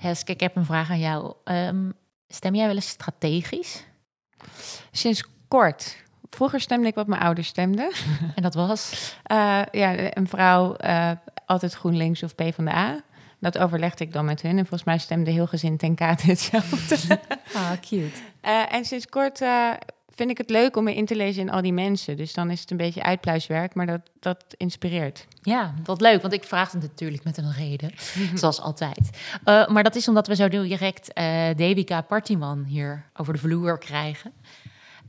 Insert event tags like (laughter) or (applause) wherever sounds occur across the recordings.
Heske, ik heb een vraag aan jou. Ehm, stem jij wel eens strategisch? Sinds kort. Vroeger stemde ik wat mijn ouders stemden. (laughs) En dat was? Uh, ja, een vrouw, uh, altijd GroenLinks of PvdA. Dat overlegde ik dan met hun. En volgens mij stemde heel gezin ten kate hetzelfde. (laughs) Ah, cute. Uh, en sinds kort vind ik het leuk om me in te lezen in al die mensen. Dus dan is het een beetje uitpluiswerk, maar dat, dat inspireert. Ja, wat leuk, want ik vraag het natuurlijk met een reden, (laughs) zoals altijd. Uh, maar dat is omdat we zo direct uh, Devika Partiman hier over de vloer krijgen.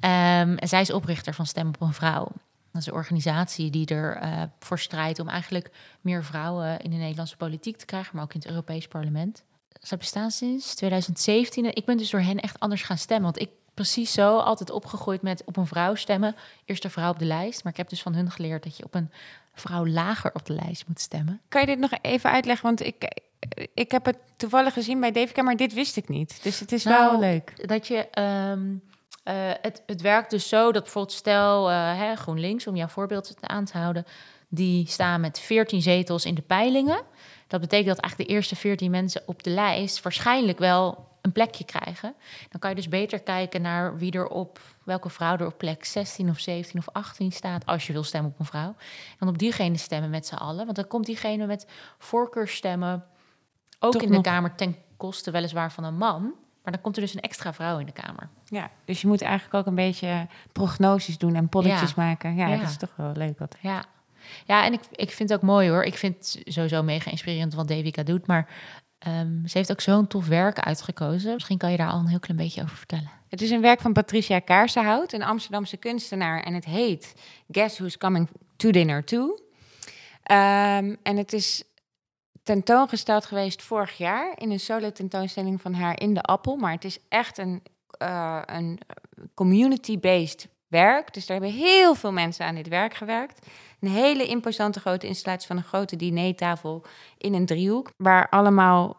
Um, en zij is oprichter van Stem op een Vrouw. Dat is een organisatie die ervoor uh, voor strijdt om eigenlijk meer vrouwen in de Nederlandse politiek te krijgen, maar ook in het Europees Parlement. Ze bestaan sinds 2017. En ik ben dus door hen echt anders gaan stemmen. Want ik precies zo altijd opgegroeid met op een vrouw stemmen. Eerste vrouw op de lijst. Maar ik heb dus van hun geleerd dat je op een vrouw lager op de lijst moet stemmen. Kan je dit nog even uitleggen? Want ik, ik heb het toevallig gezien bij Devika, maar dit wist ik niet. Dus het is nou, wel leuk. Dat je. Um, uh, het, het werkt dus zo dat bijvoorbeeld stel uh, hè, GroenLinks, om jouw voorbeeld aan te houden, die staan met 14 zetels in de peilingen. Dat betekent dat eigenlijk de eerste 14 mensen op de lijst waarschijnlijk wel een plekje krijgen. Dan kan je dus beter kijken naar wie er op welke vrouw er op plek 16 of 17 of 18 staat als je wil stemmen op een vrouw. En dan op diegene stemmen met z'n allen, want dan komt diegene met voorkeurstemmen ook in de kamer ten koste weliswaar van een man. Maar dan komt er dus een extra vrouw in de kamer. Ja, dus je moet eigenlijk ook een beetje prognoses doen en polletjes maken. Ja, dat is toch wel leuk. Wat. Ja, ja, en ik, ik vind het ook mooi hoor. Ik vind het sowieso mega inspirerend wat Devika doet. Maar um, ze heeft ook zo'n tof werk uitgekozen. Misschien kan je daar al een heel klein beetje over vertellen. Het is een werk van Patricia Kaarsenhout, een Amsterdamse kunstenaar. En het heet Guess Who's Coming to Dinner Too. Um, en het is tentoongesteld geweest vorig jaar in een solo tentoonstelling van haar in de Appel. Maar het is echt een, uh, een community-based werk. Dus daar hebben heel veel mensen aan dit werk gewerkt. Een hele imposante grote installatie van een grote dinertafel in een driehoek. Waar allemaal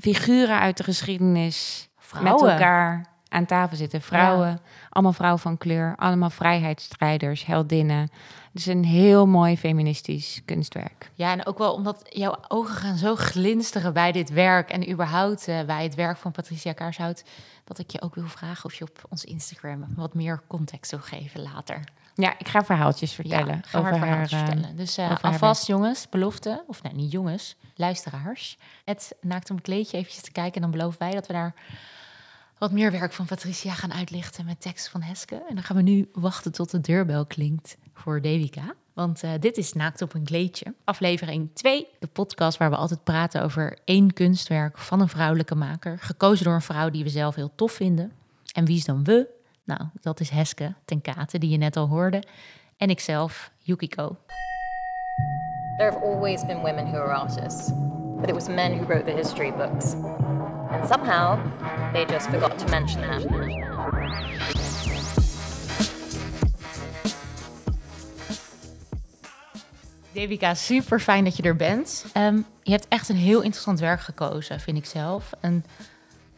figuren uit de geschiedenis vrouwen. met elkaar aan tafel zitten. Vrouwen, allemaal vrouwen van kleur, allemaal vrijheidsstrijders, heldinnen. Dus een heel mooi feministisch kunstwerk. Ja, en ook wel omdat jouw ogen gaan zo glinsteren bij dit werk en überhaupt uh, bij het werk van Patricia Kaarshout, dat ik je ook wil vragen of je op ons Instagram wat meer context wil geven later. Ja, ik ga verhaaltjes vertellen. Ja, over verhaaltjes haar, vertellen. Dus uh, alvast, jongens, belofte, of nee, niet jongens, luisteraars. Het naakt om een kleedje eventjes te kijken en dan beloven wij dat we daar wat meer werk van Patricia gaan uitlichten met tekst van Heske. En dan gaan we nu wachten tot de deurbel klinkt voor Devika. Want uh, dit is Naakt op een kleedje, aflevering 2. De podcast waar we altijd praten over één kunstwerk van een vrouwelijke maker. Gekozen door een vrouw die we zelf heel tof vinden. En wie is dan we? Nou, dat is Heske ten Kate, die je net al hoorde. En ikzelf, Yukiko. There have always been women who are artists. But it was men who wrote the history books. And somehow, they just forgot to mention that. Devika, super fijn dat je er bent. Um, je hebt echt een heel interessant werk gekozen, vind ik zelf. Een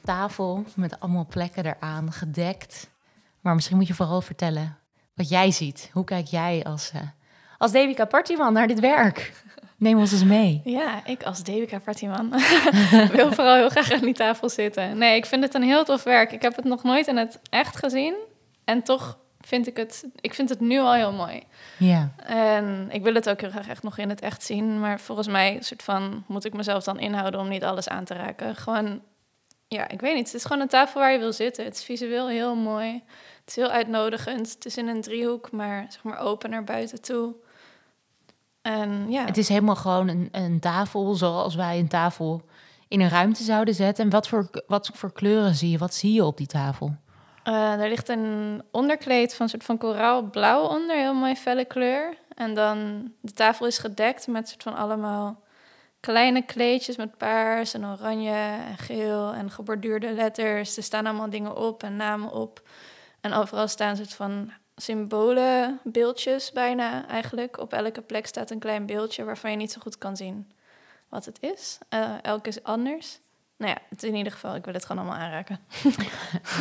tafel met allemaal plekken eraan, gedekt. Maar misschien moet je vooral vertellen wat jij ziet. Hoe kijk jij als, uh, als Devika Partiman naar dit werk? Neem ons eens mee. Ja, ik als Devika Partiman (laughs) wil vooral heel graag aan die tafel zitten. Nee, ik vind het een heel tof werk. Ik heb het nog nooit in het echt gezien. En toch vind ik het, ik vind het nu al heel mooi. Ja. En ik wil het ook heel graag echt nog in het echt zien. Maar volgens mij soort van, moet ik mezelf dan inhouden om niet alles aan te raken. Gewoon, ja, ik weet niet. Het is gewoon een tafel waar je wil zitten. Het is visueel heel mooi. Het is heel uitnodigend. Het is in een driehoek, maar zeg maar open naar buiten toe. En ja. Het is helemaal gewoon een, een tafel zoals wij een tafel in een ruimte zouden zetten. En wat voor, wat voor kleuren zie je? Wat zie je op die tafel? Uh, er ligt een onderkleed van een soort van koraalblauw onder, heel mooi felle kleur. En dan de tafel is gedekt met soort van allemaal kleine kleedjes met paars en oranje en geel en geborduurde letters. Er staan allemaal dingen op en namen op. En overal staan soort van symbolenbeeldjes bijna eigenlijk. Op elke plek staat een klein beeldje waarvan je niet zo goed kan zien wat het is. Uh, elke is anders. Nou ja, het in ieder geval, ik wil het gewoon allemaal aanraken.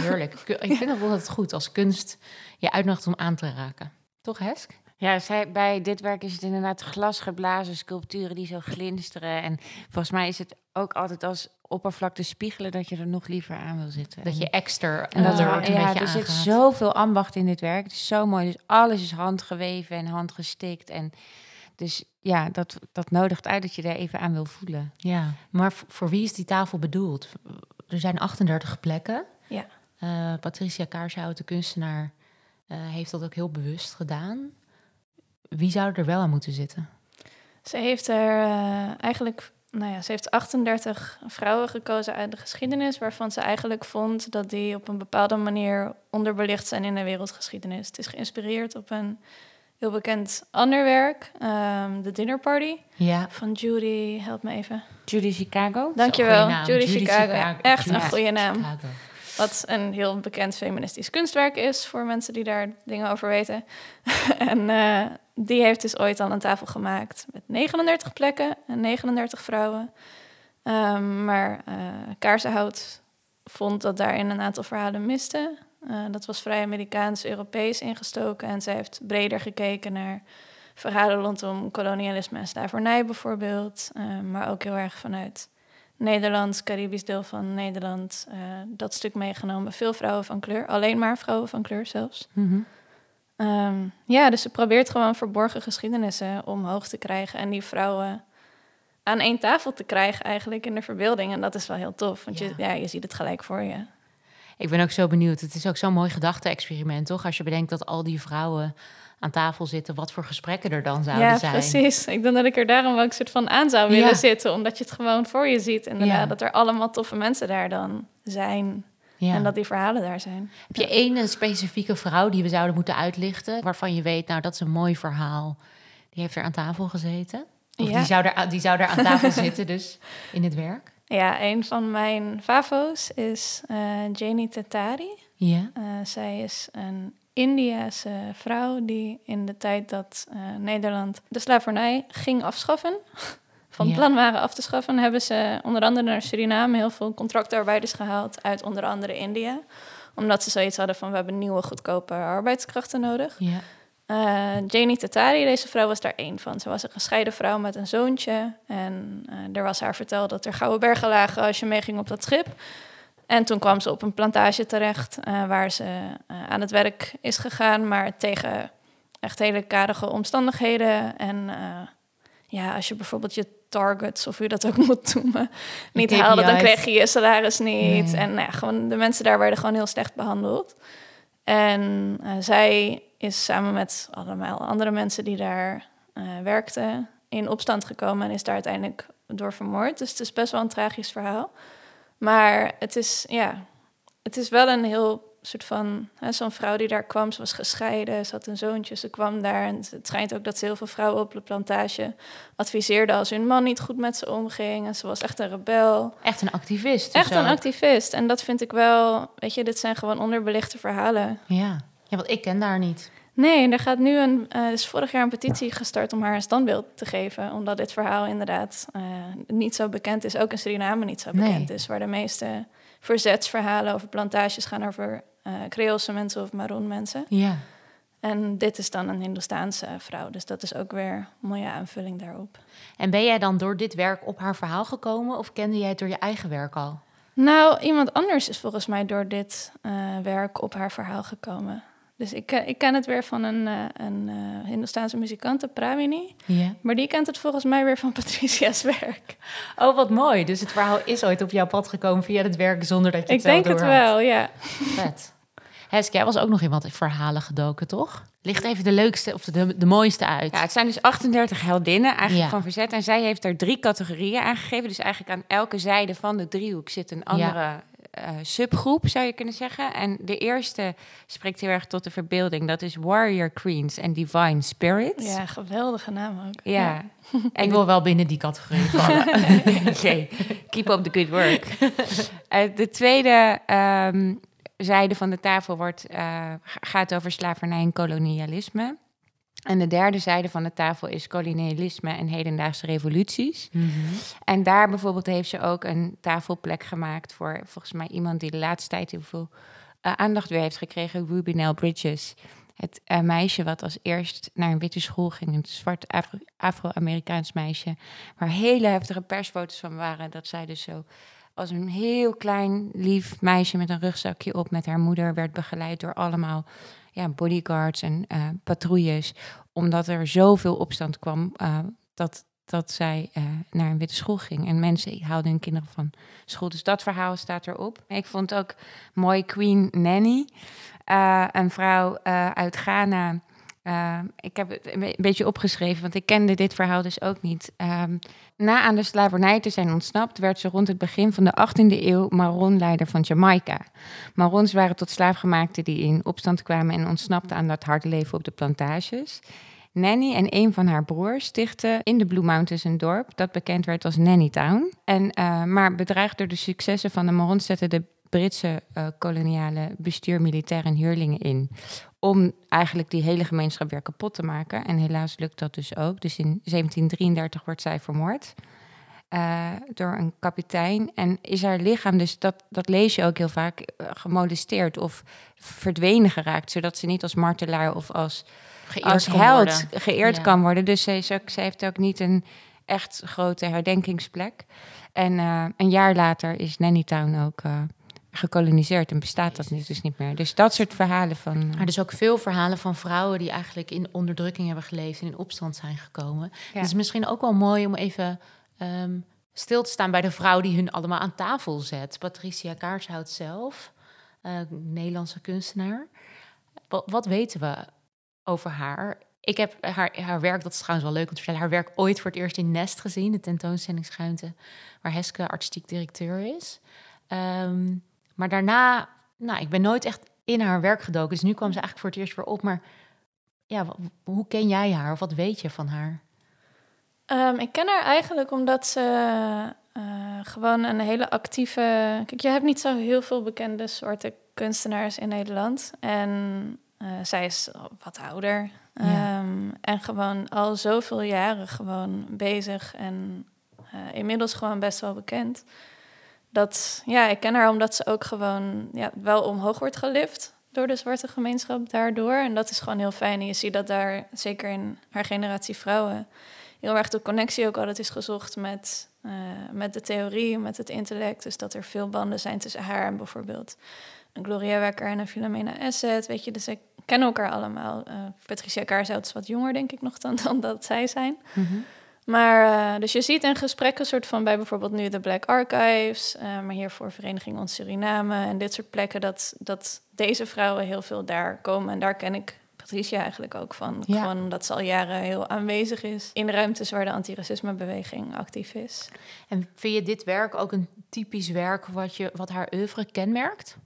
Heerlijk. Ik vind het het goed als kunst je uitnodigt om aan te raken. Toch, Hesk? Ja, zij, bij dit werk is het inderdaad glasgeblazen sculpturen die zo glinsteren. En volgens mij is het ook altijd als oppervlakte spiegelen dat je er nog liever aan wil zitten. Dat je extra en dat er ook een ja, beetje er zit zoveel ambacht in dit werk. Het is zo mooi. Dus alles is handgeweven en handgestikt. En dus ja, dat, dat nodigt uit dat je er even aan wil voelen. Ja, maar voor wie is die tafel bedoeld? Er zijn 38 plekken. Ja. Eh, Patricia Kaarshout, de kunstenaar, eh, heeft dat ook heel bewust gedaan. Wie zou er wel aan moeten zitten? Ze heeft er eh, eigenlijk, nou ja, ze heeft 38 vrouwen gekozen uit de geschiedenis, waarvan ze eigenlijk vond dat die op een bepaalde manier onderbelicht zijn in de wereldgeschiedenis. Het is geïnspireerd op een heel bekend ander werk, ehm The Dinner Party, Ja, van Judy, help me even. Judy Chicago. Dankjewel. Judy, Judy Chicago. Echt een goede naam. Chicago. Wat een heel bekend feministisch kunstwerk is voor mensen die daar dingen over weten. (laughs) en eh, die heeft dus ooit al een tafel gemaakt met 39 plekken en 39 vrouwen. Ehm, maar eh Kaarsenhout vond dat daarin een aantal verhalen misten. Eh, dat was vrij Amerikaans-Europees ingestoken. En zij heeft breder gekeken naar verhalen rondom kolonialisme en slavernij bijvoorbeeld. Maar ook heel erg vanuit Nederland, Caribisch deel van Nederland. eh, dat stuk meegenomen. Veel vrouwen van kleur. Alleen maar vrouwen van kleur zelfs. Mhm. Ehm, ja, dus ze probeert gewoon verborgen geschiedenissen omhoog te krijgen. En die vrouwen aan één tafel te krijgen eigenlijk in de verbeelding. En dat is wel heel tof, want Je, ja, je ziet het gelijk voor je. Ik ben ook zo benieuwd. Het is ook zo'n mooi gedachte-experiment, toch? Als je bedenkt dat al die vrouwen aan tafel zitten, wat voor gesprekken er dan zouden ja, zijn. precies. Ik denk dat ik er daarom wel een soort van aan zou willen Ja. zitten. Omdat je het gewoon voor je ziet. Inderdaad, Ja. dat er allemaal toffe mensen daar dan zijn. Ja. En dat die verhalen daar zijn. Heb je één specifieke vrouw die we zouden moeten uitlichten, waarvan je weet, nou, dat is een mooi verhaal. Die heeft er aan tafel gezeten. Of Ja. die, zou er, die zou er aan tafel (laughs) zitten, dus in het werk. Ja, een van mijn favo's is eh Janie Tatari. Ja. Eh, zij is een Indiase vrouw die in de tijd dat eh, Nederland de slavernij ging afschaffen, (laughs) van plan waren af te schaffen, hebben ze onder andere naar Suriname heel veel contractarbeiders gehaald uit onder andere India. Omdat ze zoiets hadden van we hebben nieuwe goedkope arbeidskrachten nodig. ja. Eh, Janie Tatari, deze vrouw, was daar één van. Ze was een gescheiden vrouw met een zoontje. En eh, er was haar verteld dat er gouden bergen lagen als je meeging op dat schip. En toen kwam ze op een plantage terecht eh, waar ze eh, aan het werk is gegaan, maar tegen echt hele karige omstandigheden. En eh, ja, als je bijvoorbeeld je targets, of hoe dat ook (laughs) moet noemen, niet KPI's. haalde, dan kreeg je je salaris niet. Nee. En nou ja, gewoon, de mensen daar werden gewoon heel slecht behandeld. En zij is samen met allemaal andere mensen die daar werkten in opstand gekomen en is daar uiteindelijk door vermoord. Dus het is best wel een tragisch verhaal. Maar het is, ja, het is wel een heel soort van... hè, Zo'n vrouw die daar kwam, ze was gescheiden, ze had een zoontje, ze kwam daar. En het schijnt ook dat ze heel veel vrouwen op de plantage adviseerde als hun man niet goed met ze omging. En ze was echt een rebel. Echt een activist. dus Echt een activist. En dat vind ik wel, weet je, dit zijn gewoon onderbelichte verhalen. Ja. ja, want ik ken daar niet. Nee, er gaat nu een, er is vorig jaar een petitie gestart om haar een standbeeld te geven. Omdat dit verhaal inderdaad eh, niet zo bekend is. Ook in Suriname niet zo Nee. bekend is. Waar de meeste verzetsverhalen over plantages gaan over eh Creoolse mensen of Maroon mensen. Ja. En dit is dan een Hindoestaanse vrouw. Dus dat is ook weer een mooie aanvulling daarop. En ben jij dan door dit werk op haar verhaal gekomen of kende jij het door je eigen werk al? Nou, iemand anders is volgens mij door dit werk op haar verhaal gekomen. Dus ik, ken- ik ken het weer van een, eh een eh Hindoestaanse muzikante, Pravini. Ja. Maar die kent het volgens mij weer van (laughs) Patricia's werk. Oh, wat mooi. Dus het verhaal is ooit op jouw pad gekomen via het werk zonder dat je Ik het zelf denk het wel, ja. Vet. Heske, jij was ook nog in wat verhalen gedoken, toch? Licht even de leukste of de, de mooiste uit. Ja, het zijn dus 38 heldinnen eigenlijk Ja. van verzet. En zij heeft er drie categorieën aangegeven. Dus eigenlijk aan elke zijde van de driehoek zit een andere eh, subgroep, zou je kunnen zeggen. En de eerste spreekt heel erg tot de verbeelding. Dat is Warrior Queens en Divine Spirits. Ja, geweldige naam ook. Ja. En ik wil wel binnen die categorie vallen. (laughs) Oké, keep up the good work. Eh, de tweede ehm, zijde van de tafel wordt, eh, gaat over slavernij en kolonialisme. En de derde zijde van de tafel is kolonialisme en hedendaagse revoluties. Mhm. En daar bijvoorbeeld heeft ze ook een tafelplek gemaakt voor volgens mij iemand die de laatste tijd heel veel eh, aandacht weer heeft gekregen, Ruby Nell Bridges. het eh, meisje wat als eerst naar een witte school ging, een zwart Afro- Afro-Amerikaans meisje, waar hele heftige persfoto's van waren, dat zij dus zo als een heel klein, lief meisje met een rugzakje op met haar moeder werd begeleid door allemaal ja, bodyguards en eh, patrouilles, omdat er zoveel opstand kwam eh, dat, dat zij eh, naar een witte school ging. En mensen houden hun kinderen van school. Dus dat verhaal staat erop. Ik vond ook mooi Queen Nanny, een vrouw uit Ghana. Eh, ik heb het een be- een beetje opgeschreven, want ik kende dit verhaal dus ook niet. Ehm, na aan de slavernij te zijn ontsnapt, werd ze rond het begin van de 18e eeuw Maron-leider van Jamaica. Marons waren tot slaafgemaakten die in opstand kwamen en ontsnapten aan dat harde leven op de plantages. Nanny en een van haar broers stichtten in de Blue Mountains een dorp dat bekend werd als Nannytown. En, eh, maar bedreigd door de successen van de Marons zetten de Britse eh, koloniale bestuur militair en huurlingen in. Om eigenlijk die hele gemeenschap weer kapot te maken. En helaas lukt dat dus ook. Dus in 1733 wordt zij vermoord eh, door een kapitein. En is haar lichaam, dus dat, dat lees je ook heel vaak, eh, gemolesteerd of verdwenen geraakt. Zodat ze niet als martelaar of als Geëerd als held worden. geëerd Ja. kan worden. Dus is ook, zij heeft ook niet een echt grote herdenkingsplek. En eh, een jaar later is Nannytown ook gekoloniseerd en bestaat dat nu dus niet meer. Dus dat soort verhalen van... eh, Maar dus ook veel verhalen van vrouwen die eigenlijk in onderdrukking hebben geleefd en in opstand zijn gekomen. Ja. Het is misschien ook wel mooi om even ehm, stil te staan bij de vrouw die hun allemaal aan tafel zet. Patricia Kaarshout zelf, eh, Nederlandse kunstenaar. Wat, wat weten we over haar? Ik heb haar, haar werk, dat is trouwens wel leuk om te vertellen, haar werk ooit voor het eerst in Nest gezien, de tentoonstellingsruimte waar Heske artistiek directeur is. Ehm, maar daarna, nou, ik ben nooit echt in haar werk gedoken. Dus nu kwam ze eigenlijk voor het eerst weer op. Maar ja, hoe ken jij haar? Of wat weet je van haar? Ehm, ik ken haar eigenlijk omdat ze eh, gewoon een hele actieve. Kijk, je hebt niet zo heel veel bekende soorten kunstenaars in Nederland. En eh, zij is wat ouder. Ja. Ehm, en gewoon al zoveel jaren gewoon bezig. En eh, inmiddels gewoon best wel bekend. Dat, ja, ik ken haar omdat ze ook gewoon ja, wel omhoog wordt gelift door de zwarte gemeenschap daardoor. En dat is gewoon heel fijn. En je ziet dat daar, zeker in haar generatie vrouwen, heel erg de connectie ook altijd is gezocht met, eh, met de theorie, met het intellect. Dus dat er veel banden zijn tussen haar en bijvoorbeeld een Gloria Wekker en een Philomena Asset. Weet je, dus ik ken elkaar allemaal. Eh, Patricia Kaarzout is wat jonger, denk ik nog, dan, (laughs) dan dat zij zijn. Maar eh, dus je ziet in gesprekken, soort van bij bijvoorbeeld nu de Black Archives, eh, maar hier voor Vereniging Ons Suriname en dit soort plekken, dat, dat deze vrouwen heel veel daar komen. En daar ken ik Patricia eigenlijk ook van. Ja. Gewoon omdat ze al jaren heel aanwezig is in ruimtes waar de antiracismebeweging actief is. En vind je dit werk ook een typisch werk wat, je, wat haar oeuvre kenmerkt?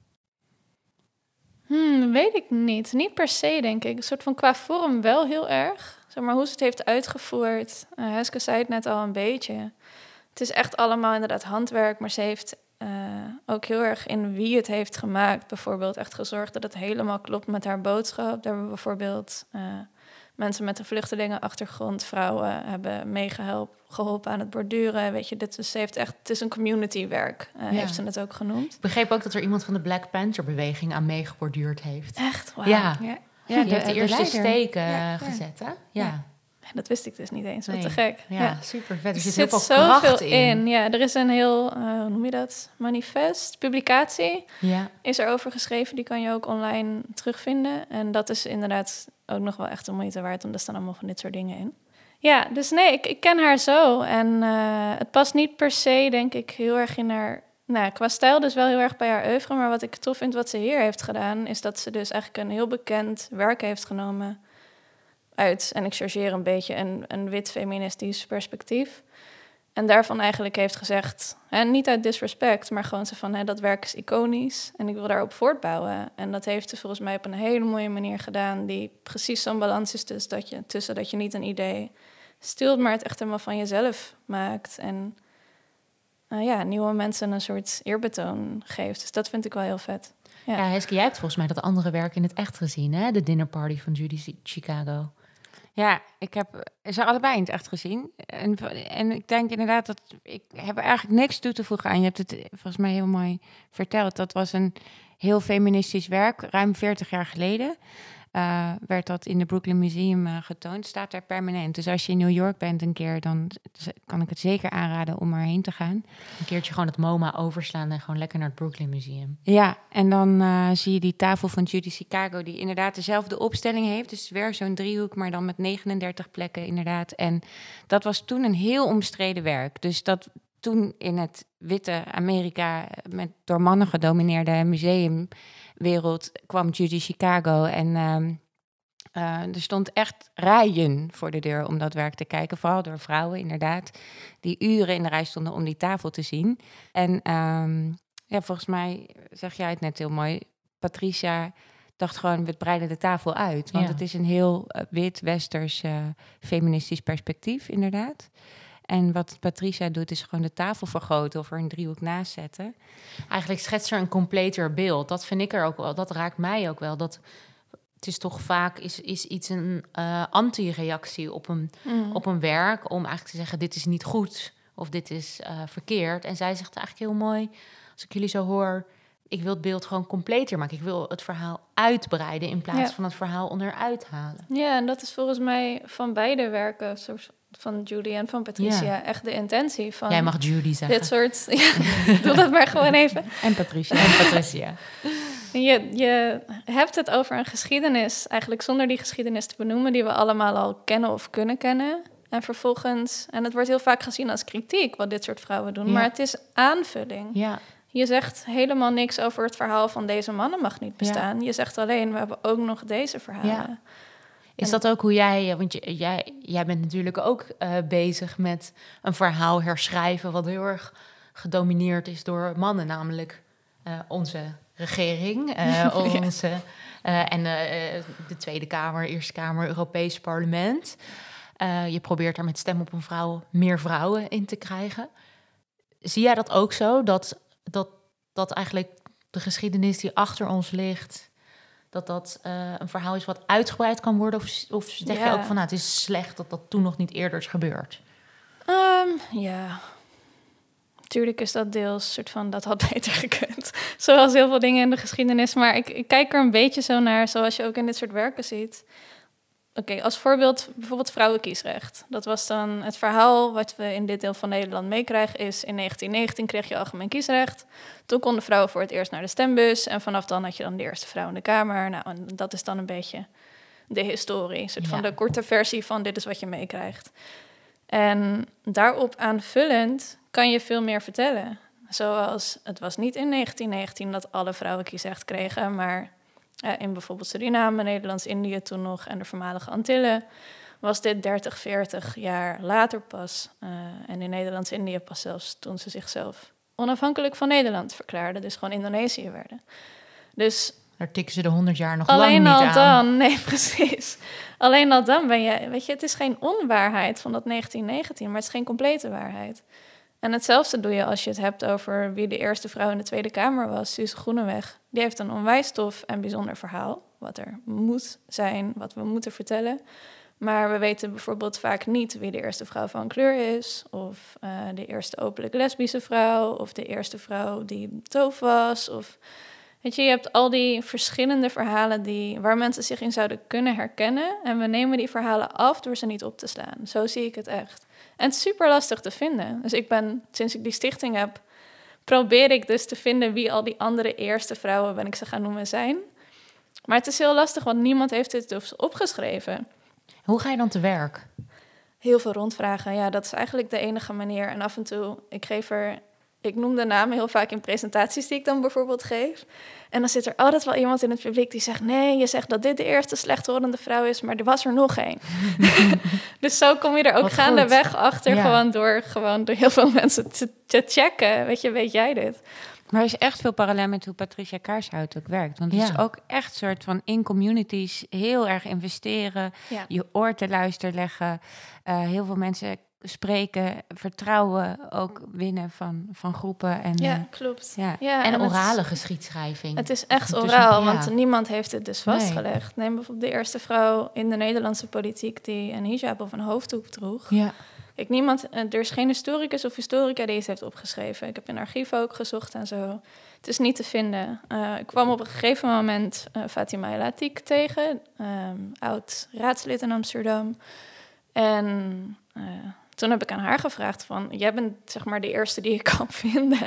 Hmm, weet ik niet. Niet per se, denk ik. Een soort van qua vorm wel heel erg. Zeg maar hoe ze het heeft uitgevoerd. Heske zei het net al een beetje. Het is echt allemaal inderdaad handwerk, maar ze heeft eh, ook heel erg in wie het heeft gemaakt. Bijvoorbeeld echt gezorgd dat het helemaal klopt met haar boodschap. Daar hebben we bijvoorbeeld eh, mensen met een vluchtelingenachtergrond, vrouwen, hebben meegeholpen geholpen aan het borduren. Weet je, dit is, ze heeft echt, het is een communitywerk, Ja. heeft ze het ook genoemd. Ik begreep ook dat er iemand van de Black Panther-beweging aan meegeborduurd heeft. Echt? Ja. ja, Ja, die heeft de, eerste leider. steken Ja, eh, gezet, hè? Ja, Dat wist ik dus niet eens. Wat Nee. te gek. ja, super vet. Er Er zit, zit heel veel kracht zoveel in. in. Ja, er is een heel, eh, hoe noem je dat? Manifest, publicatie Ja. is er over geschreven. Die kan je ook online terugvinden. En dat is inderdaad ook nog wel echt een moeite waard, want er staan allemaal van dit soort dingen in. Ja, dus nee, ik, ik ken haar zo. En eh, het past niet per se, denk ik, heel erg in haar... Nou, qua stijl dus wel heel erg bij haar oeuvre. Maar wat ik tof vind wat ze hier heeft gedaan... is dat ze dus eigenlijk een heel bekend werk heeft genomen... uit, en ik chargeer een beetje, een, een wit feministisch perspectief... En daarvan eigenlijk heeft gezegd, en niet uit disrespect, maar gewoon zo van, hè, dat werk is iconisch en ik wil daarop voortbouwen. En dat heeft ze volgens mij op een hele mooie manier gedaan, die precies zo'n balans is dus dat je, tussen dat je niet een idee stilt, maar het echt helemaal van jezelf maakt. En eh, ja, nieuwe mensen een soort eerbetoon geeft. Dus dat vind ik wel heel vet. Ja. Ja, Heske, jij hebt volgens mij dat andere werk in het echt gezien, hè? De dinnerparty van Judy Chicago. Ja, ik heb ze allebei in het echt gezien. En, en ik denk inderdaad dat ik heb eigenlijk niks toe te voegen aan. Je hebt het volgens mij heel mooi verteld. Dat was een heel feministisch werk, ruim 40 jaar geleden. Eh, werd dat in de Brooklyn Museum eh, getoond. Staat daar permanent. Dus als je in New York bent een keer, dan kan ik het zeker aanraden om erheen te gaan. Een keertje gewoon het MoMA overslaan en gewoon lekker naar het Brooklyn Museum. Ja, en dan eh, zie je die tafel van Judy Chicago, die inderdaad dezelfde opstelling heeft. Dus weer zo'n driehoek, maar dan met 39 plekken inderdaad. En dat was toen een heel omstreden werk. Dus dat toen in het witte Amerika met door mannen gedomineerde museumwereld kwam Judy Chicago en ehm, eh, er stond echt rijen voor de deur om dat werk te kijken. Vooral door vrouwen, inderdaad, die uren in de rij stonden om die tafel te zien. En ehm, ja, volgens mij zeg jij het net heel mooi. Patricia dacht gewoon, we breiden de tafel uit. Want Ja. het is een heel eh, wit, westers, eh, feministisch perspectief, inderdaad. En wat Patricia doet, is gewoon de tafel vergroten of er een driehoek naast zetten. Eigenlijk schetst er een completer beeld. Dat vind ik er ook wel. Dat raakt mij ook wel. Dat het is toch vaak is, is iets een eh, anti-reactie op een, Mm. op een werk om eigenlijk te zeggen dit is niet goed of dit is eh, verkeerd. En zij zegt eigenlijk heel mooi, als ik jullie zo hoor, ik wil het beeld gewoon completer maken. Ik wil het verhaal uitbreiden in plaats Ja. van het verhaal onderuit halen. Ja, en dat is volgens mij van beide werken, van Judy en van Patricia, echt de intentie van Jij mag Judy zeggen. dit soort. (laughs) Ja, doe dat maar gewoon even. En Patricia. En Patricia. Je, je hebt het over een geschiedenis, eigenlijk zonder die geschiedenis te benoemen, die we allemaal al kennen of kunnen kennen. En vervolgens, en het wordt heel vaak gezien als kritiek wat dit soort vrouwen doen, Ja. maar het is aanvulling. Ja, Je zegt helemaal niks over het verhaal van deze mannen mag niet bestaan. Je zegt alleen, we hebben ook nog deze verhalen. Is dat ook hoe jij, want je, jij, jij bent natuurlijk ook eh, bezig met een verhaal herschrijven wat heel erg gedomineerd is door mannen, namelijk eh, onze regering, (laughs) eh, onze, eh, en eh, de Tweede Kamer, Eerste Kamer, Europees Parlement. Eh, je probeert daar met stem op een vrouw meer vrouwen in te krijgen. Zie jij dat ook zo? Dat, dat, dat eigenlijk de geschiedenis die achter ons ligt, dat dat eh, een verhaal is wat uitgebreid kan worden? Of, of zeg je ook van nou, het is slecht dat dat toen nog niet eerder is gebeurd? Ehm, ja. Natuurlijk is dat deels soort van dat had (laughs) beter gekund. Zoals heel veel dingen in de geschiedenis. Maar ik, ik kijk er een beetje zo naar, zoals je ook in dit soort werken ziet. Oké, als voorbeeld bijvoorbeeld vrouwenkiesrecht. Dat was dan het verhaal wat we in dit deel van Nederland meekrijgen. Is in 1919 kreeg je algemeen kiesrecht. Toen konden vrouwen voor het eerst naar de stembus. En vanaf dan had je dan de eerste vrouw in de Kamer. Nou, en dat is dan een beetje de historie. Een soort van de korte versie van dit is wat je meekrijgt. En daarop aanvullend kan je veel meer vertellen. Zoals het was niet in 1919 dat alle vrouwen kiesrecht kregen, maar eh, in bijvoorbeeld Suriname, Nederlands-Indië toen nog en de voormalige Antillen was dit 30, 40 jaar later pas. Eh, en in Nederlands-Indië pas zelfs toen ze zichzelf onafhankelijk van Nederland verklaarden, dus gewoon Indonesië werden. Dus Daar tikken ze de 100 jaar nog lang Alleen niet al aan. dan, (laughs) nee, precies. Alleen al dan ben je, weet je, het is geen onwaarheid van dat 1919, maar het is geen complete waarheid. En hetzelfde doe je als je het hebt over wie de eerste vrouw in de Tweede Kamer was, Suze Groeneweg. Die heeft een onwijs tof en bijzonder verhaal, wat er moet zijn, wat we moeten vertellen. Maar we weten bijvoorbeeld vaak niet wie de eerste vrouw van kleur is, of eh, de eerste openlijk lesbische vrouw, of de eerste vrouw die doof was, of Weet je, je hebt al die verschillende verhalen die, waar mensen zich in zouden kunnen herkennen. En we nemen die verhalen af door ze niet op te slaan. Zo zie ik het echt. En het is super lastig te vinden. Dus ik ben, sinds ik die stichting heb, probeer ik dus te vinden wie al die andere eerste vrouwen, ben ik ze gaan noemen, zijn. Maar het is heel lastig, want niemand heeft dit dus opgeschreven. Hoe ga je dan te werk? Heel veel rondvragen, ja, dat is eigenlijk de enige manier. En af en toe, ik geef er, ik noem de namen heel vaak in presentaties die ik dan bijvoorbeeld geef. En dan zit er altijd wel iemand in het publiek die zegt: Nee, je zegt dat dit de eerste slechthorende vrouw is, maar er was er nog één. (laughs) dus zo kom je er ook Wat gaandeweg achter, Ja. gewoon, door, gewoon door heel veel mensen te, te checken. Weet je, weet jij dit? Maar er is echt veel parallel met hoe Patricia Kaarshout ook werkt. Want het Ja. is ook echt een soort van in communities heel erg investeren, Ja. je oor te luisteren leggen. Eh, heel veel mensen spreken, vertrouwen ook winnen van, van groepen. En, Ja, eh, klopt. ja. Ja, en orale geschiedschrijving. Het is echt oraal, ja. want niemand heeft het dus Nee. vastgelegd. Neem bijvoorbeeld de eerste vrouw in de Nederlandse politiek die een hijab of een hoofddoek droeg. Ja. ik niemand, eh, er is geen historicus of historica die het heeft opgeschreven. Ik heb in archieven ook gezocht en zo. Het is niet te vinden. Eh, ik kwam op een gegeven moment uh, Fatima El Atik tegen, ehm, oud raadslid in Amsterdam. En toen heb ik aan haar gevraagd van, jij bent zeg maar de eerste die ik kan (laughs) vinden.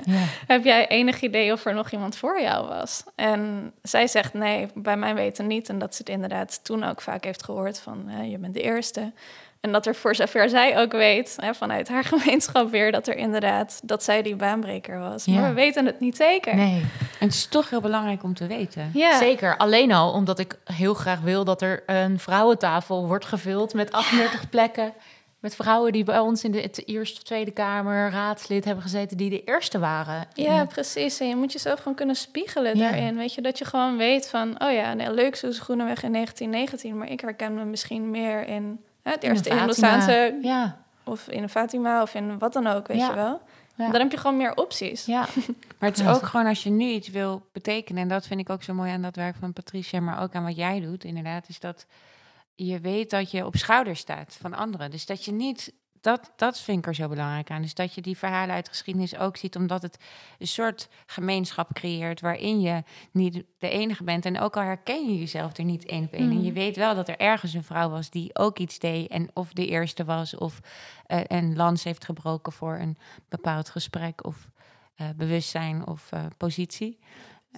Heb jij enig idee of er nog iemand voor jou was? En zij zegt nee, bij mij weten niet. En dat ze het inderdaad toen ook vaak heeft gehoord van, je bent de eerste. En dat er voor zover zij ook weet, hè, vanuit haar (laughs) gemeenschap weer, dat er inderdaad, dat zij die baanbreker was. Maar we weten het niet zeker. Nee. En het is toch heel belangrijk om te weten. Ja. Zeker. Alleen al omdat ik heel graag wil dat er een vrouwentafel wordt gevuld met 38 plekken. Met vrouwen die bij ons in de, Eerste of Tweede Kamer raadslid hebben gezeten, die de eerste waren. Ja, precies. En je moet jezelf gewoon kunnen spiegelen daarin. Weet je, dat je gewoon weet van, oh ja, nee, leuk zoals Groeneweg in 1919, maar ik herken me misschien meer in het eerste Hindoestaanse, ja. of in een Fatima of in wat dan ook, weet je wel. Dan heb je gewoon meer opties. Ja. (laughs) maar het is ook gewoon als je nu iets wil betekenen, en dat vind ik ook zo mooi aan dat werk van Patricia, maar ook aan wat jij doet, inderdaad, is dat je weet dat je op schouder staat van anderen. Dus dat je niet dat, dat vind ik er zo belangrijk aan. Dus dat je die verhalen uit geschiedenis ook ziet, omdat het een soort gemeenschap creëert waarin je niet de enige bent. En ook al herken je jezelf er niet één op één. En je mm. weet wel dat er ergens een vrouw was die ook iets deed en of de eerste was of uh, een lans heeft gebroken voor een bepaald gesprek of uh, bewustzijn of uh, positie.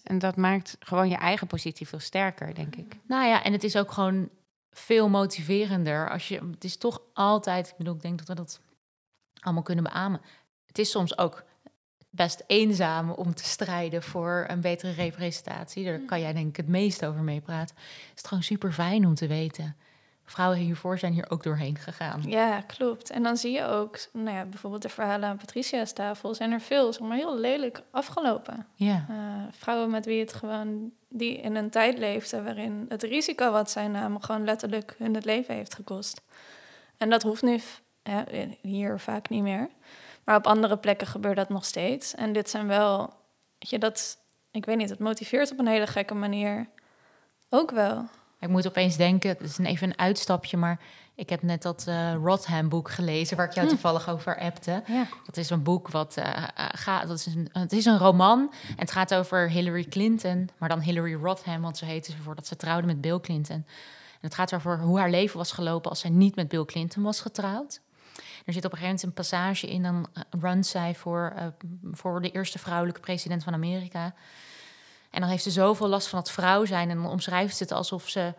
En dat maakt gewoon je eigen positie veel sterker, denk ik. Nou ja, en het is ook gewoon veel motiverender. Als je, het is toch altijd, ik bedoel, ik denk dat we dat allemaal kunnen beamen. Het is soms ook best eenzaam om te strijden voor een betere representatie. Daar kan jij denk ik het meest over meepraten. Het is gewoon super fijn om te weten vrouwen hiervoor zijn hier ook doorheen gegaan. Ja, klopt. En dan zie je ook, nou ja, bijvoorbeeld de verhalen aan Patricia's tafel, zijn er veel, zeg maar, heel lelijk afgelopen. Ja. Uh, vrouwen met wie het gewoon, die in een tijd leefden waarin het risico wat zij namen gewoon letterlijk hun het leven heeft gekost. En dat hoeft nu ja, hier vaak niet meer. Maar op andere plekken gebeurt dat nog steeds. En dit zijn wel, weet je, dat, ik weet niet, het motiveert op een hele gekke manier ook wel. Ik moet opeens denken, het is even een uitstapje, maar ik heb net dat uh, Rotham boek gelezen waar ik jou hm. toevallig over appte. Ja. Dat is een boek wat uh, gaat, dat is een, het is een roman en het gaat over Hillary Clinton, maar dan Hillary Rotham, want ze heette ze voordat ze trouwde met Bill Clinton. En het gaat over hoe haar leven was gelopen als zij niet met Bill Clinton was getrouwd. Er zit op een gegeven moment een passage in, dan runt zij voor, voor de eerste vrouwelijke president van Amerika. En dan heeft ze zoveel last van het vrouw zijn. En dan omschrijft ze het alsof ze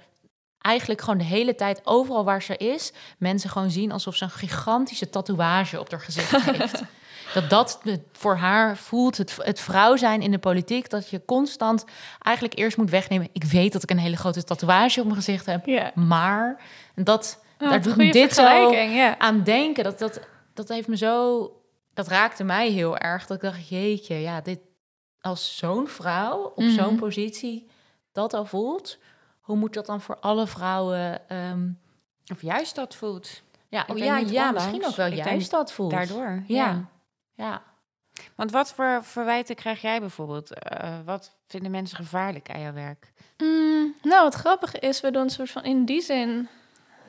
eigenlijk gewoon de hele tijd, overal waar ze is, mensen gewoon zien alsof ze een gigantische tatoeage op haar gezicht (laughs) heeft. dat dat voor haar voelt, het, het vrouw zijn in de politiek, dat je constant eigenlijk eerst moet wegnemen. Ik weet dat ik een hele grote tatoeage op mijn gezicht heb, maar dat, oh, daar doet me dit zo aan denken. Dat, dat, dat heeft me zo, dat raakte mij heel erg. Dat ik dacht, jeetje, ja, dit, als zo'n vrouw op zo'n mhm. positie dat al voelt, hoe moet dat dan voor alle vrouwen, ehm, of juist dat voelt? Ja, oh, ja, ja misschien ook wel juist dat voelt. Daardoor, ja. ja. Want wat voor verwijten krijg jij bijvoorbeeld? Uh, wat vinden mensen gevaarlijk aan jouw werk? Mm, nou, wat grappig is, we doen een soort van in die zin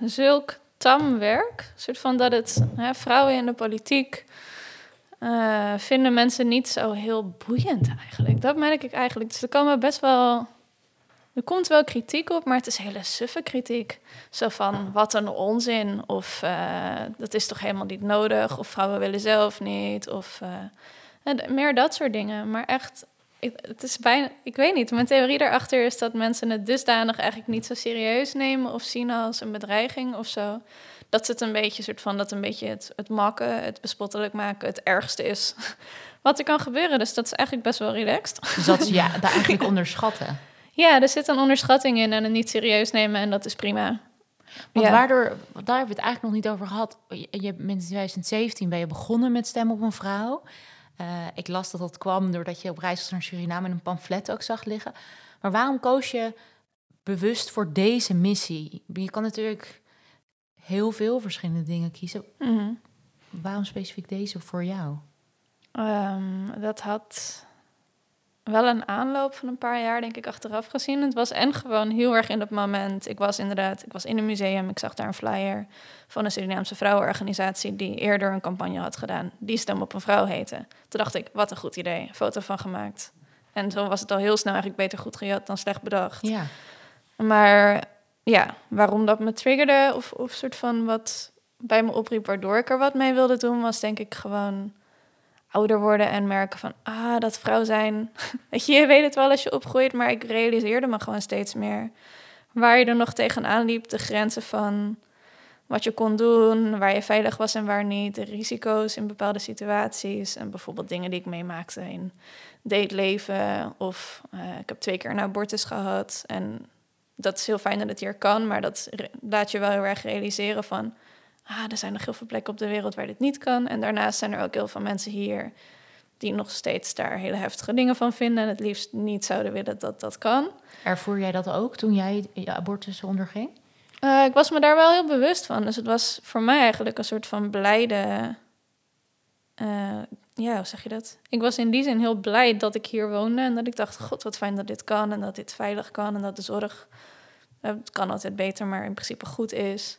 zulk tam werk. Een soort van dat het hè, vrouwen in de politiek uh, vinden mensen niet zo heel boeiend eigenlijk. Dat merk ik eigenlijk. Dus er komen best wel. Er komt wel kritiek op, maar het is hele suffe kritiek. Zo van wat een onzin. Of uh, dat is toch helemaal niet nodig. Of vrouwen willen zelf niet. Of uh, meer dat soort dingen. Maar echt, het is bijna. Ik weet niet. Mijn theorie daarachter is dat mensen het dusdanig eigenlijk niet zo serieus nemen. Of zien als een bedreiging of zo dat het een beetje soort van dat een beetje het, het makken, het bespottelijk maken, het ergste is (laughs) wat er kan gebeuren. Dus dat is eigenlijk best wel relaxed. Dus dat ja, (laughs) daar eigenlijk onderschatten. Ja, er zit een onderschatting in en het niet serieus nemen en dat is prima. Want waardoor, daar hebben we het eigenlijk nog niet over gehad. Je, je in 2017 ben je begonnen met Stem op een Vrouw. Uh, ik las dat dat kwam doordat je op reis was naar Suriname en een pamflet ook zag liggen. Maar waarom koos je bewust voor deze missie? Je kan natuurlijk heel veel verschillende dingen kiezen. Mhm. Waarom specifiek deze voor jou? Um, dat had. wel een aanloop van een paar jaar, denk ik, achteraf gezien. Het was en gewoon heel erg in dat moment. Ik was inderdaad, ik was in een museum, ik zag daar een flyer van een Surinaamse vrouwenorganisatie die eerder een campagne had gedaan, die Stem op een Vrouw heette. Toen dacht ik, wat een goed idee, foto van gemaakt. En zo was het al heel snel eigenlijk beter goed gejat dan slecht bedacht. Ja. Maar ja, waarom dat me triggerde of, of soort van wat bij me opriep waardoor ik er wat mee wilde doen, was denk ik gewoon ouder worden en merken van, ah, dat vrouw zijn. (laughs) Weet je, je weet het wel als je opgroeit, maar ik realiseerde me gewoon steeds meer waar je er nog tegenaan liep, de grenzen van wat je kon doen, waar je veilig was en waar niet, de risico's in bepaalde situaties en bijvoorbeeld dingen die ik meemaakte in dateleven of uh, ik heb twee keer een abortus gehad en dat is heel fijn dat het hier kan, maar dat laat je wel heel erg realiseren van ah, er zijn nog heel veel plekken op de wereld waar dit niet kan. En daarnaast zijn er ook heel veel mensen hier die nog steeds daar hele heftige dingen van vinden en het liefst niet zouden willen dat dat kan. Ervoer jij dat ook toen jij je abortus onderging? Uh, ik was me daar wel heel bewust van. Dus het was voor mij eigenlijk een soort van blijde. Uh, ja, hoe zeg je dat? Ik was in die zin heel blij dat ik hier woonde en dat ik dacht: God, wat fijn dat dit kan en dat dit veilig kan en dat de zorg. Uh, het kan altijd beter, maar in principe goed is.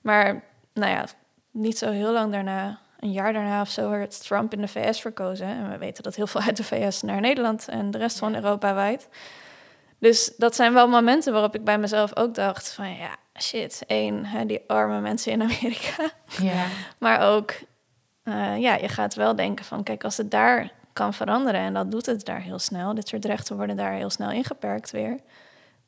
Maar nou ja, niet zo heel lang daarna, een jaar daarna of zo, werd Trump in de VS verkozen. En we weten dat heel veel uit de VS naar Nederland en de rest van Europa wijd. Dus dat zijn wel momenten waarop ik bij mezelf ook dacht van ja, shit, één, hè, die arme mensen in Amerika. Ja. (laughs) maar ook, uh, ja, je gaat wel denken van kijk, als het daar kan veranderen en dat doet het daar heel snel, dit soort rechten worden daar heel snel ingeperkt weer,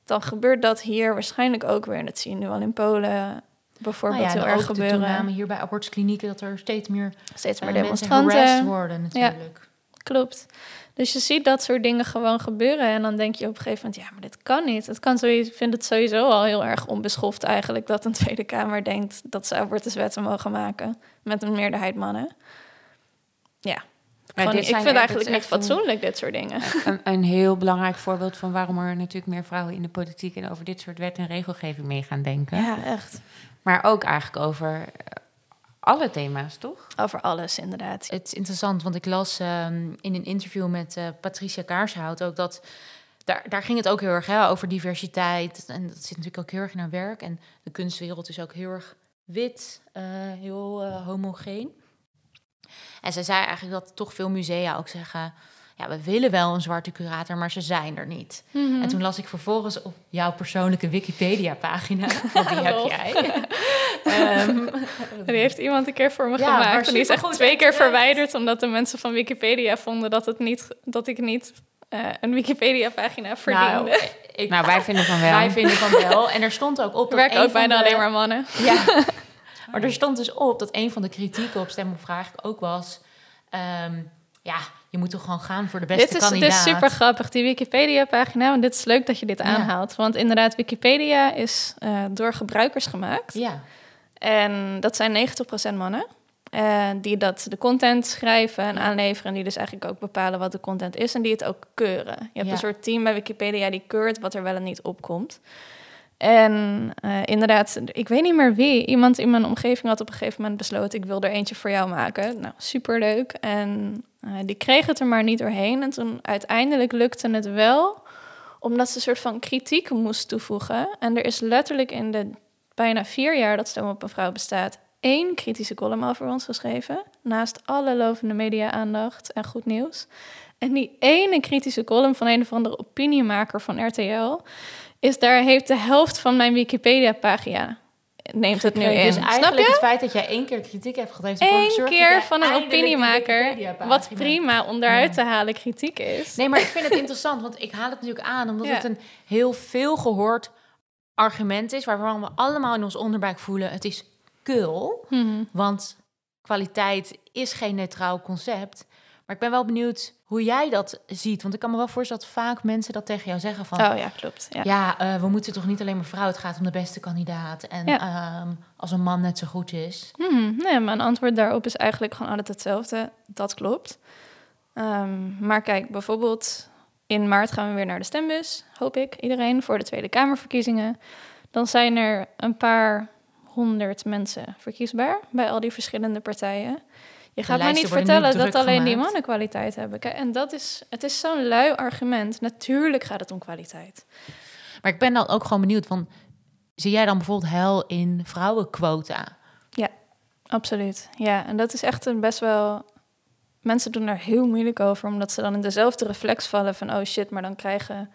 dan gebeurt dat hier waarschijnlijk ook weer. En dat zie je nu al in Polen, bijvoorbeeld nou ja, heel erg gebeuren. De toename hier bij abortusklinieken dat er steeds meer, steeds meer uh, demonstranten worden natuurlijk. Klopt. Dus je ziet dat soort dingen gewoon gebeuren en dan denk je op een gegeven moment, ja, maar dit kan niet. Het kan sowieso, ik vind het sowieso al heel erg onbeschoft eigenlijk dat een (laughs) Tweede Kamer denkt dat ze abortuswetten mogen maken met een meerderheid mannen. Ja, gewoon, ik vind eigenlijk niet fatsoenlijk, dit soort dingen. (laughs) Een, een, heel belangrijk voorbeeld van waarom er natuurlijk meer vrouwen in de politiek en over dit soort wet en regelgeving mee gaan denken. Ja, echt. Maar ook eigenlijk over alle thema's, toch? Over alles, inderdaad. Het is interessant, want ik las um, in een interview met uh, Patricia Kaarshout ook dat... Daar, daar ging het ook heel erg hè, over diversiteit. En dat zit natuurlijk ook heel erg in haar werk. En de kunstwereld is ook heel erg wit, uh, heel uh, homogeen. En zij zei eigenlijk dat toch veel musea ook zeggen ja, we willen wel een zwarte curator, maar ze zijn er niet. Mm -hmm. En toen las ik vervolgens op jouw persoonlijke Wikipedia-pagina, (laughs) want die heb jij. (laughs) (laughs) um, die heeft iemand een keer voor me ja, gemaakt. En die is echt twee keer verwijderd, omdat de mensen van Wikipedia vonden dat, het niet, dat ik niet uh, een Wikipedia-pagina verdiende. Nou, ik, nou, wij vinden van wel. Wij vinden van wel. En er stond ook op. Er werken ook bijna de, alleen maar mannen. Ja. maar er stond dus op dat een van de kritieken op Stem op Vraag ook was. Um, ja, je moet toch gewoon gaan voor de beste dit is, kandidaat. Dit is super grappig, die Wikipedia-pagina. Want dit is leuk dat je dit ja. aanhaalt. Want inderdaad, Wikipedia is uh, door gebruikers gemaakt. Ja. En dat zijn 90% mannen. Uh, die dat de content schrijven en aanleveren. En die dus eigenlijk ook bepalen wat de content is. En die het ook keuren. Je hebt Ja. een soort team bij Wikipedia die keurt wat er wel en niet opkomt. En eh, inderdaad, ik weet niet meer wie. Iemand in mijn omgeving had op een gegeven moment besloten... ik wil er eentje voor jou maken. Nou, superleuk. En eh, die kreeg het er maar niet doorheen. En toen uiteindelijk lukte het wel... omdat ze een soort van kritiek moest toevoegen. En er is letterlijk in de bijna vier jaar dat Stem op een Vrouw bestaat... één kritische column over ons geschreven. Naast alle lovende media-aandacht en goed nieuws. En die ene kritische column van een of andere opiniemaker van RTL is daar heeft de helft van mijn Wikipedia-pagina neemt het nu in. Dus Snap eigenlijk je? het feit dat jij één keer kritiek hebt ervoor Eén keer van een opiniemaker, wat prima onderuit Ja. te halen kritiek is. Nee, maar ik vind het interessant, want ik haal het natuurlijk aan... omdat Ja. het een heel veel gehoord argument is... waarvan we allemaal in ons onderbuik voelen... het is kul, Mhm. want kwaliteit is geen neutraal concept... Maar ik ben wel benieuwd hoe jij dat ziet. Want ik kan me wel voorstellen dat vaak mensen dat tegen jou zeggen van... Oh ja, klopt. Ja. Ja, eh, we moeten toch niet alleen maar vrouw. Het gaat om de beste kandidaat. En Ja. ehm, als een man net zo goed is. Mhm. Nee, mijn antwoord daarop is eigenlijk gewoon altijd hetzelfde. Dat klopt. Ehm, maar kijk, bijvoorbeeld in maart gaan we weer naar de stembus, hoop ik, iedereen, voor de Tweede Kamerverkiezingen. Dan zijn er een paar honderd mensen verkiesbaar bij al die verschillende partijen. Je gaat lijsten niet vertellen dat alleen die mannen kwaliteit hebben. Kijk, en dat is, het is zo'n lui argument. Natuurlijk gaat het om kwaliteit. Maar ik ben dan ook gewoon benieuwd van... Zie jij dan bijvoorbeeld hel in vrouwenquota? Absoluut. Ja, en dat is echt een best wel. Mensen doen daar heel moeilijk over, omdat ze dan in dezelfde reflex vallen van: oh shit, maar dan krijgen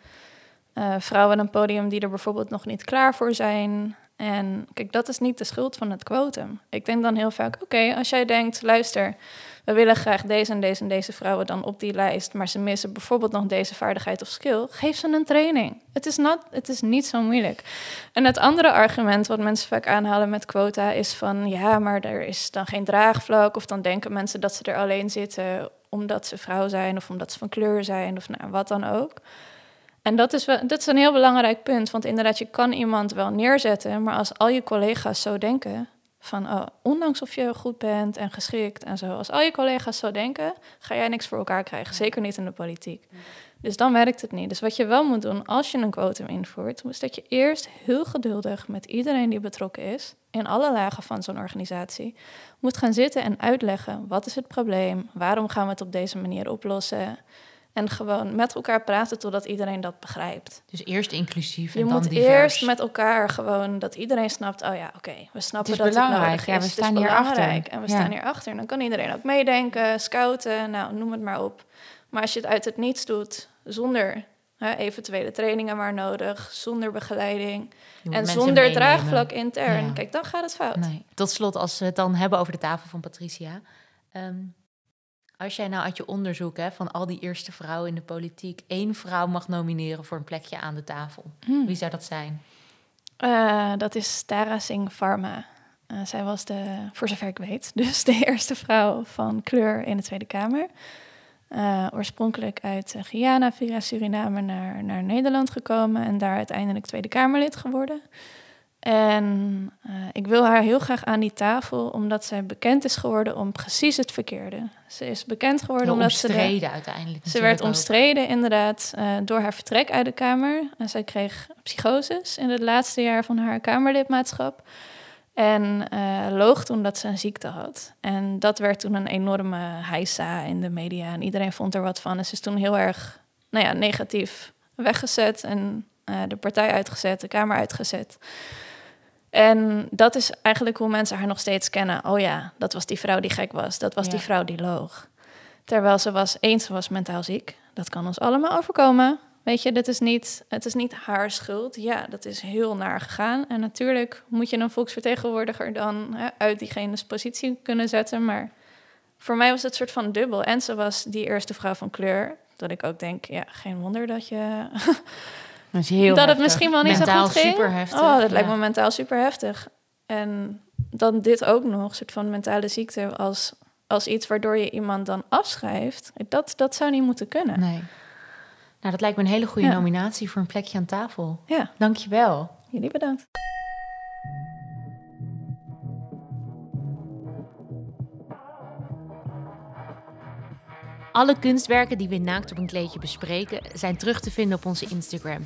eh, vrouwen een podium die er bijvoorbeeld nog niet klaar voor zijn. En kijk, dat is niet de schuld van het quotum. Ik denk dan heel vaak: oké, als jij denkt, luister, we willen graag deze en deze en deze vrouwen dan op die lijst, maar ze missen bijvoorbeeld nog deze vaardigheid of skill, geef ze een training. Het is, not, het is niet zo moeilijk. En het andere argument wat mensen vaak aanhalen met quota is van ja, maar er is dan geen draagvlak. Of dan denken mensen dat ze er alleen zitten omdat ze vrouw zijn of omdat ze van kleur zijn of nou, wat dan ook. En dat is, wel, dat is een heel belangrijk punt, want inderdaad, je kan iemand wel neerzetten, maar als al je collega's zo denken, van oh, ondanks of je goed bent en geschikt en zo, als al je collega's zo denken, ga jij niks voor elkaar krijgen, zeker niet in de politiek. Dus dan werkt het niet. Dus wat je wel moet doen als je een quotum invoert, is dat je eerst heel geduldig met iedereen die betrokken is, in alle lagen van zo'n organisatie, moet gaan zitten en uitleggen wat is het probleem, waarom gaan we het op deze manier oplossen. En gewoon met elkaar praten totdat iedereen dat begrijpt. Dus eerst inclusief en Je dan moet divers. eerst met elkaar gewoon dat iedereen snapt. Oh ja, oké, we snappen is dat belangrijk. het nodig Ja, is. we Het staan is hier achter. En we Ja. staan hierachter. Dan kan iedereen ook meedenken, scouten, nou, noem het maar op. Maar als je het uit het niets doet, zonder hè, eventuele trainingen maar nodig, zonder begeleiding en zonder meenemen. draagvlak intern, Ja. kijk, dan gaat het fout. Nee. Tot slot, als we het dan hebben over de tafel van Patricia. Ehm, als jij nou uit je onderzoek hè, van al die eerste vrouwen in de politiek... één vrouw mag nomineren voor een plekje aan de tafel. Hmm. Wie zou dat zijn? Eh, dat is Tara Singh Pharma. Eh, zij was de, voor zover ik weet, (laughs) dus de eerste vrouw van kleur in de Tweede Kamer. Eh, oorspronkelijk uit Guyana via Suriname naar, naar Nederland gekomen en daar uiteindelijk Tweede Kamerlid geworden. En eh, ik wil haar heel graag aan die tafel, omdat zij bekend is geworden om precies het verkeerde. Ze is bekend geworden omdat ze de, omstreden uiteindelijk. ze werd ook. omstreden inderdaad eh, door haar vertrek uit de Kamer. En zij kreeg psychoses in het laatste jaar van haar Kamerlidmaatschap. En eh loog toen dat ze een ziekte had. En dat werd toen een enorme heisa in de media. En iedereen vond er wat van. En ze is toen heel erg nou ja, negatief weggezet. En de partij uitgezet, de Kamer uitgezet. En dat is eigenlijk hoe mensen haar nog steeds kennen. Oh ja, dat was die vrouw die gek was. Dat was Ja. die vrouw die loog. Terwijl ze was, eens, ze was mentaal ziek. Dat kan ons allemaal overkomen. Weet je, dit is niet, het is niet haar schuld. Ja, dat is heel naar gegaan. En natuurlijk moet je een volksvertegenwoordiger dan hè, uit diegene's positie kunnen zetten. Maar voor mij was het soort van dubbel. En ze was die eerste vrouw van kleur. Dat ik ook denk, ja, geen wonder dat je (laughs) Dat is heel dat het misschien wel niet Mentaal zo goed ging. super heftig, Oh, dat lijkt me mentaal super heftig. En dan dit ook nog, een soort van mentale ziekte als, als iets waardoor je iemand dan afschrijft. Dat, dat zou niet moeten kunnen. Nee. Nou, dat lijkt me een hele goede Ja. nominatie voor een plekje aan tafel. Ja, Dankjewel. jullie bedankt. Alle kunstwerken die we Naakt op een kleedje bespreken zijn terug te vinden op onze Instagram.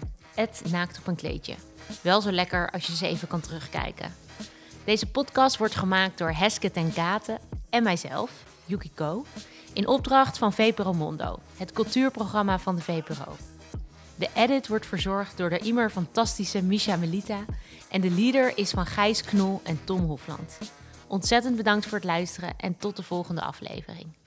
Naakt op een kleedje. Wel zo lekker als je ze even kan terugkijken. Deze podcast wordt gemaakt door Heske ten Katen en mijzelf, Yukiko, in opdracht van VPRO Mondo, het cultuurprogramma van de VPRO. De edit wordt verzorgd door de immer fantastische Misha Melita en de leader is van Gijs Knol en Tom Hofland. Ontzettend bedankt voor het luisteren en tot de volgende aflevering.